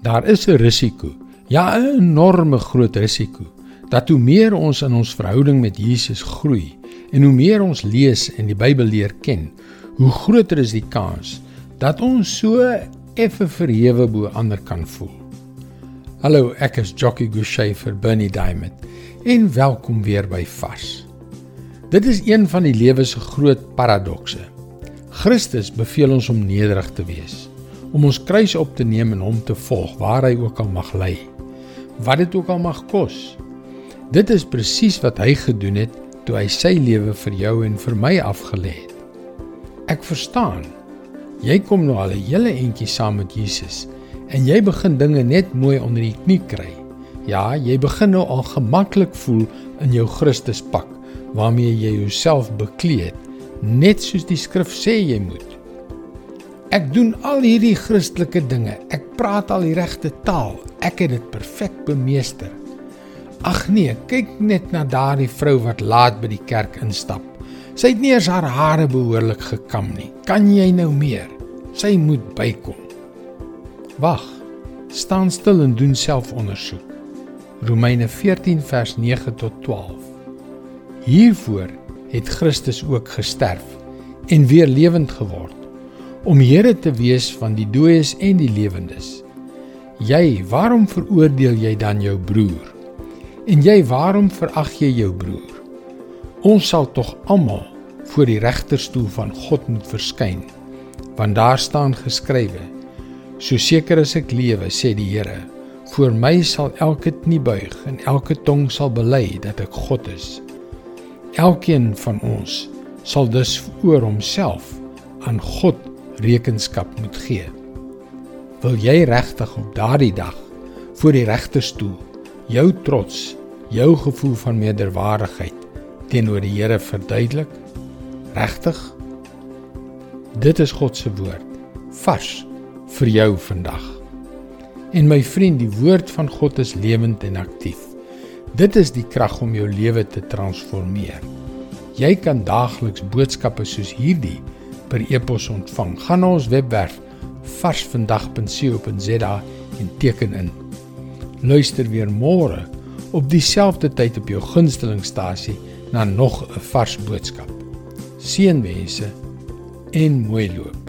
Daar is 'n risiko, ja 'n enorme groot risiko, dat hoe meer ons in ons verhouding met Jesus groei en hoe meer ons lees en die Bybel leer ken, hoe groter is die kans dat ons so effe verhewe bo ander kan voel. Hallo, ek is Jockey Gouchee vir Bernie Diamond en welkom weer by Vars. Dit is een van die lewe se groot paradokse. Christus beveel ons om nederig te wees om ons kruis op te neem en hom te volg waar hy ook al mag lei. Wat dit ook al mag kos. Dit is presies wat hy gedoen het toe hy sy lewe vir jou en vir my afgelê het. Ek verstaan. Jy kom nou al 'n hele entjie saam met Jesus en jy begin dinge net mooi onder die knie kry. Ja, jy begin nou al gemaklik voel in jou Christuspak waarmee jy jouself bekleed, net soos die skrif sê jy moet. Ek doen al hierdie Christelike dinge. Ek praat al die regte taal. Ek het dit perfek bemeester. Ag nee, kyk net na daardie vrou wat laat by die kerk instap. Sy het nie eens haar hare behoorlik gekam nie. Kan jy nou meer? Sy moet bykom. Wag. Staan stil en doen selfondersoek. Romeine 14 vers 9 tot 12. Hiervoor het Christus ook gesterf en weer lewend geword om Here te wees van die dooies en die lewendes. Jy, waarom veroordeel jy dan jou broer? En jy, waarom verag jy jou broer? Ons sal tog almal voor die regterstoel van God moet verskyn, want daar staan geskrywe: So seker as ek lewe, sê die Here, voor my sal elke knie buig en elke tong sal bely dat ek God is. Elkeen van ons sal dus oor homself aan God rekenskap moet gee. Wil jy regtig op daardie dag voor die regterstoel jou trots, jou gevoel van meerderwaardigheid teenoor die Here verduidelik? Regtig? Dit is God se woord vars vir jou vandag. En my vriend, die woord van God is lewend en aktief. Dit is die krag om jou lewe te transformeer. Jy kan daagliks boodskappe soos hierdie per e-pos ontvang. Gaan na ons webwerf varsvandag.co.za en teken in. Luister weer môre op dieselfde tyd op jou gunstelingstasie na nog 'n vars boodskap. Seënwense en mooi loop.